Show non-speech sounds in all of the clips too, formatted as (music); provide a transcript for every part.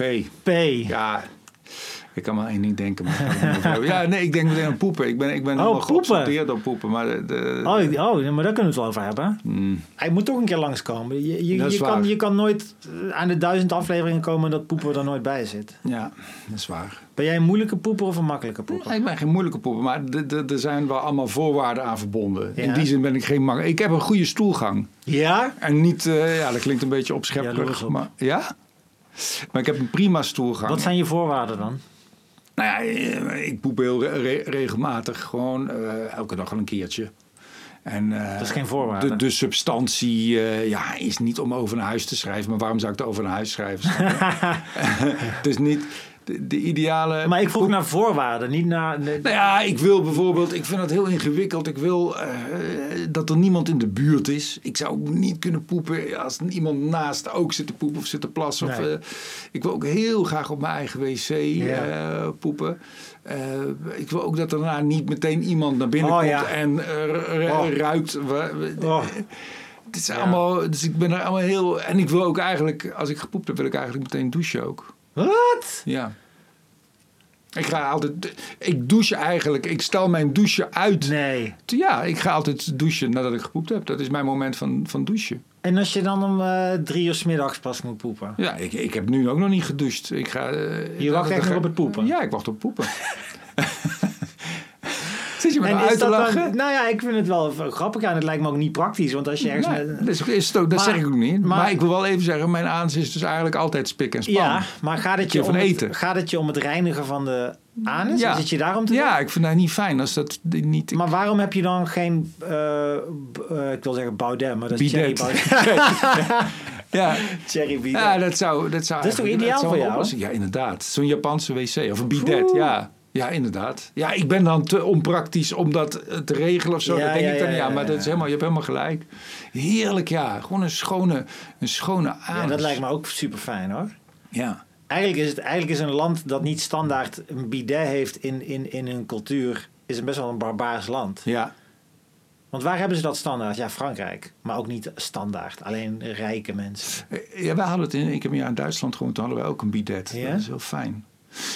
P. P. Ja, ik kan maar één ding denken. Maar (laughs) ja, nee, ik denk meteen aan poepen. Ik ben, ik ben Oh, geobsedeerd door poepen. Maar de, de- Oh, oh, maar daar kunnen we het wel over hebben. Hmm. Hij moet toch een keer langskomen. Je, je, je, kan, je kan nooit eh, aan de duizend afleveringen komen dat poepen er nooit bij zit. ja, dat is waar. Ben jij een moeilijke poeper of een makkelijke poeper? Ik ben geen moeilijke poepen, maar er zijn wel allemaal voorwaarden aan verbonden. In die zin ben ik geen makkelijk. Ik heb een goede stoelgang. Ja? En niet, eh, ja, dat klinkt een beetje opschepperig. op. Maar, ja? Maar ik heb een prima stoelgang. Wat zijn je voorwaarden dan? Nou ja, eh, ik poep heel re- re- regelmatig. Gewoon eh, elke dag al een keertje. En, eh, Dat is geen voorwaarde. De, de substantie ja, is niet om over naar huis te schrijven. Maar waarom zou ik het over naar huis schrijven? (laughs) (laughs) Het is niet de, de ideale... Maar ik vroeg naar voorwaarden, niet naar... de- Nou ja, ik wil bijvoorbeeld, ik vind het heel ingewikkeld. Ik wil eh, dat er niemand in de buurt is. Ik zou niet kunnen poepen als iemand naast ook zit te poepen of zit te plassen. Of, eh, ik wil ook heel graag op mijn eigen wc Ja. eh, poepen. Ik wil ook dat daarna niet meteen iemand naar binnen Oh, komt ja. en Oh. ruikt. Oh. Het is Ja. allemaal, dus ik ben er allemaal heel. En ik wil ook eigenlijk, als ik gepoept heb, wil ik eigenlijk meteen douchen ook. Wat? Ja. Ik ga altijd. Ik douche eigenlijk. Ik stel mijn douche uit. Nee. Ja, ik ga altijd douchen nadat ik gepoept heb. Dat is mijn moment van, van douchen. En als je dan om eh, drie uur 's middags pas moet poepen? Ja, ik, ik heb nu ook nog niet gedoucht. Ik ga, eh, Je wacht echt nog op het poepen? Ja, ik wacht op poepen. (laughs) (laughs) Zit je me nou is uit te dat dan- lachen? nou ja, ik vind het wel grappig en het lijkt me ook niet praktisch. Want als je ergens Nee, met- dat, is, is het ook, dat Maar- zeg ik ook niet. Maar, maar- ik wil wel even zeggen, mijn aanzien is dus eigenlijk altijd spik en span. Ja, maar gaat het, je om het, eten. gaat het je om het reinigen van de anus? Ja. Zit je daarom te Ja, ik vind dat niet fijn als dat niet... Maar waarom heb je dan geen, eh, eh, ik wil zeggen Baudet, maar dat is (laughs) Baudet. ja, Cherry Bidet. Ja, dat zou, dat zou Dat is toch ideaal voor jou? Ja, inderdaad. Zo'n Japanse wc of een bidet, Oeh. ja. Ja, inderdaad. Ja, ik ben dan te onpraktisch om dat eh, te regelen of zo. Ja, dat denk ja, ik dan ja, Maar dat is helemaal, je hebt helemaal gelijk. Heerlijk, ja. Gewoon een schone, een schone ja, dat lijkt me ook super fijn hoor. Ja. Eigenlijk is het eigenlijk is een land dat niet standaard een bidet heeft in, in, in hun cultuur, is een best wel een barbaars land. Ja. Want waar hebben ze dat standaard? Ja, Frankrijk. Maar ook niet standaard. Alleen rijke mensen. Eh, Ja, wij hadden het in, ik heb een jaar in Duitsland gewoond, toen hadden we ook een bidet. Ja? Dat is heel fijn.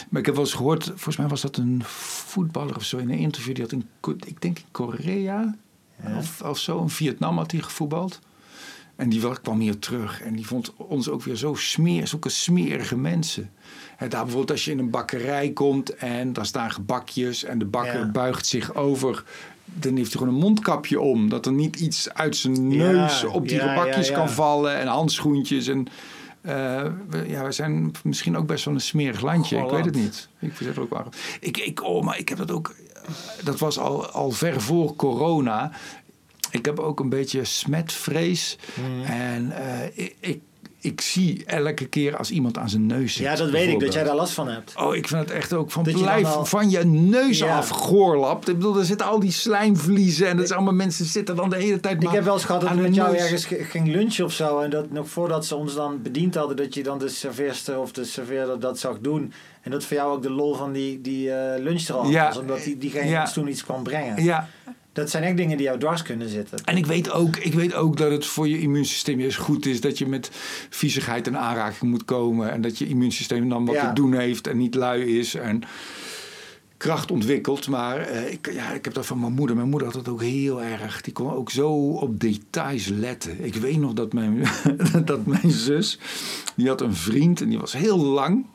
Maar ik heb wel eens gehoord, volgens mij was dat een voetballer of zo in een interview. Die had in, ik denk in Korea Ja. of, of zo, in Vietnam had hij gevoetbald. En die kwam hier terug en die vond ons ook weer zo smeer, zulke smerige mensen. En daar bijvoorbeeld als je in een bakkerij komt en daar staan gebakjes en de bakker Ja. buigt zich over. Dan heeft hij gewoon een mondkapje om. Dat er niet iets uit zijn Ja, neus op die gebakjes kan vallen. En handschoentjes. En, we, ja, we zijn misschien ook best wel een smerig landje. Ik weet het niet. Ik verzet er ook waar. Ik, ik, oh, maar ik heb dat ook. eh, Dat was al, al ver voor corona. Ik heb ook een beetje smetvrees. Hmm. En eh, ik, ik, ik zie elke keer als iemand aan zijn neus zit. Ja, dat weet ik, dat jij daar last van hebt. Oh, ik vind het echt ook van Dat je blijf al- van je neus Ja. af goorlapt. Ik bedoel, er zitten al die slijmvliezen en dat is allemaal mensen zitten dan de hele tijd Ik heb wel eens gehad dat met jou neus. ergens ge- ging lunchen of zo. En dat nog voordat ze ons dan bediend hadden, dat je dan de serveerster of de serveerder dat zag doen. En dat voor jou ook de lol van die, die eh lunch er al Ja. was. Omdat die, diegene Ja. ons toen iets kwam brengen. Ja, Dat zijn echt dingen die jou dwars kunnen zitten. en ik weet, ook, ik weet ook dat het voor je immuunsysteem juist goed is dat je met viezigheid in aanraking moet komen. En dat je immuunsysteem dan wat Ja. te doen heeft en niet lui is. En kracht ontwikkelt. Maar eh, ik, ja, ik heb dat van mijn moeder. Mijn moeder had dat ook heel erg. Die kon ook zo op details letten. Ik weet nog dat mijn, (laughs) dat mijn zus, die had een vriend en die was heel lang.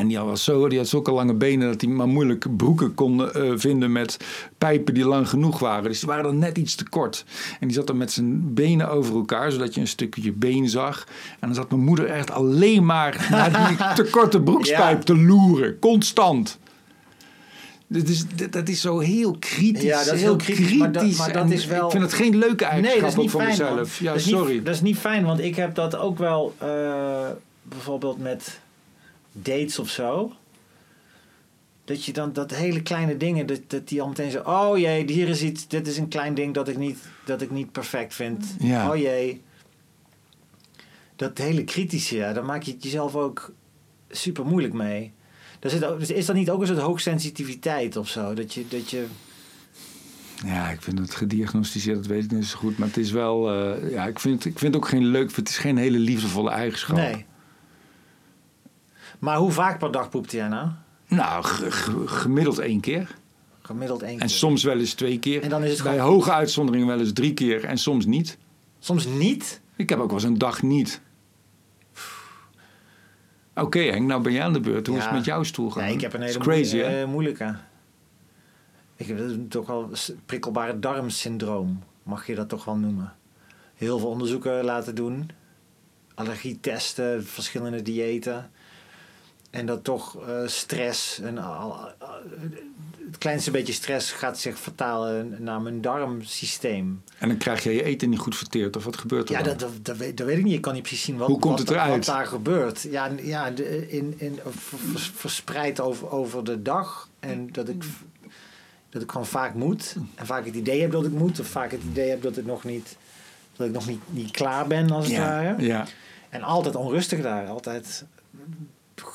En die had, zo, die had zulke lange benen dat hij maar moeilijk broeken kon eh, vinden met pijpen die lang genoeg waren. Dus die waren dan net iets te kort. En die zat dan met zijn benen over elkaar, zodat je een stukje been zag. En dan zat mijn moeder echt alleen maar naar die (laughs) te korte broekspijp Ja. te loeren. Constant. Dit is, dit- dat is zo heel kritisch. Ja, dat is heel heel kritisch, maar dat- maar dat En is wel- Ik vind het geen leuke Nee, eigenschap dat is van fijn. mezelf. Ja, dat is sorry. Niet, dat is niet fijn, want ik heb dat ook wel eh, bijvoorbeeld met dates of zo. Dat je dan dat hele kleine dingen, dat, dat die al meteen zo, oh jee, hier is iets, dit is een klein ding dat ik niet, dat ik niet perfect vind. Ja. Oh jee. Dat hele kritische, ja, daar maak je het jezelf ook super moeilijk mee. Daar zit, ook- dus is dat niet ook een soort hoogsensitiviteit of zo? Dat je, dat je Ja, ik vind het gediagnosticeerd, dat weet ik niet zo goed. Maar het is wel, eh, ja, ik vind, ik vind het ook geen leuk, het is geen hele liefdevolle eigenschap. nee. Maar hoe vaak per dag poept jij nou? Nou, gemiddeld één keer. Gemiddeld één keer. En soms wel eens twee keer. En dan is het Bij gewoon- hoge uitzonderingen wel eens drie keer en soms niet. Soms niet? Ik heb ook wel eens een dag niet. Oké Henk, nou ben jij aan de beurt. Hoe is het met jouw stoel gaan? Nee, ik heb een hele is crazy, moe- hè? eh, moeilijke. Ik heb het toch wel prikkelbare darmsyndroom, mag je dat toch wel noemen. Heel veel onderzoeken laten doen. Allergietesten, verschillende diëten. En dat toch eh, stress, en al, het kleinste beetje stress gaat zich vertalen naar mijn darmsysteem. En dan krijg je je eten niet goed verteerd. Of wat gebeurt er Ja, dan? dat, dat, dat, weet, dat weet ik niet. Ik kan niet precies zien wat, Hoe komt wat, het eruit? wat daar gebeurt. Ja, ja in, in, ver- vers- verspreid over, over de dag. En dat ik, dat ik gewoon vaak moet. En vaak het idee heb dat ik moet. Of vaak het idee heb dat ik nog niet, dat ik nog niet, niet klaar ben, als het ja, ware. ja. En altijd onrustig daar. Altijd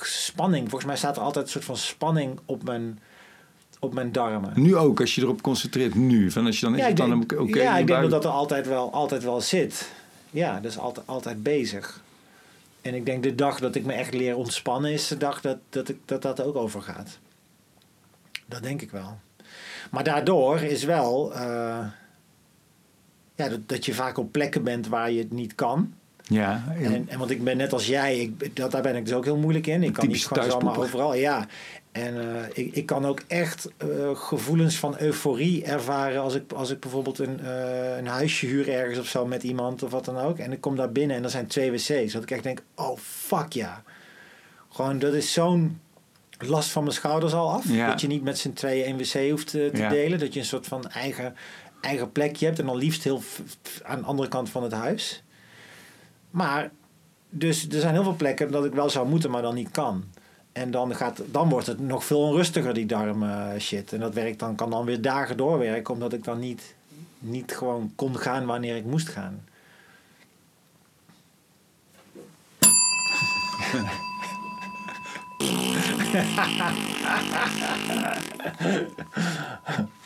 spanning. Volgens mij staat er altijd een soort van spanning op mijn, op mijn darmen. Nu ook, als je erop concentreert. Nu. Van als je dan Ja, ik dan denk, oké. ja, ik denk dat dat er altijd wel, altijd wel zit. Ja, dat is altijd, altijd bezig. En ik denk de dag dat ik me echt leer ontspannen is de dag dat dat, ik, dat, dat ook overgaat. Dat denk ik wel. Maar daardoor is wel eh, ja, dat, dat je vaak op plekken bent waar je het niet kan. Ja, en- En, en want ik ben net als jij, ik, dat, daar ben ik dus ook heel moeilijk in. Ik kan niet gewoon zomaar overal. Ja. En eh, ik, ik kan ook echt eh, gevoelens van euforie ervaren als ik, als ik bijvoorbeeld een, eh, een huisje huur ergens of zo met iemand of wat dan ook. En ik kom daar binnen en er zijn twee wc's. Dat ik echt denk, oh fuck ja. Gewoon, dat is zo'n last van mijn schouders al af. Ja. Dat je niet met z'n tweeën één wc hoeft te Ja. delen. Dat je een soort van eigen, eigen plekje hebt. En dan liefst heel aan de andere kant van het huis. Maar, dus er zijn heel veel plekken dat ik wel zou moeten, maar dan niet kan. En dan, gaat, dan wordt het nog veel onrustiger, die darm eh, shit. En dat werkt dan, kan dan weer dagen doorwerken, omdat ik dan niet, niet gewoon kon gaan wanneer ik moest gaan. (laughs)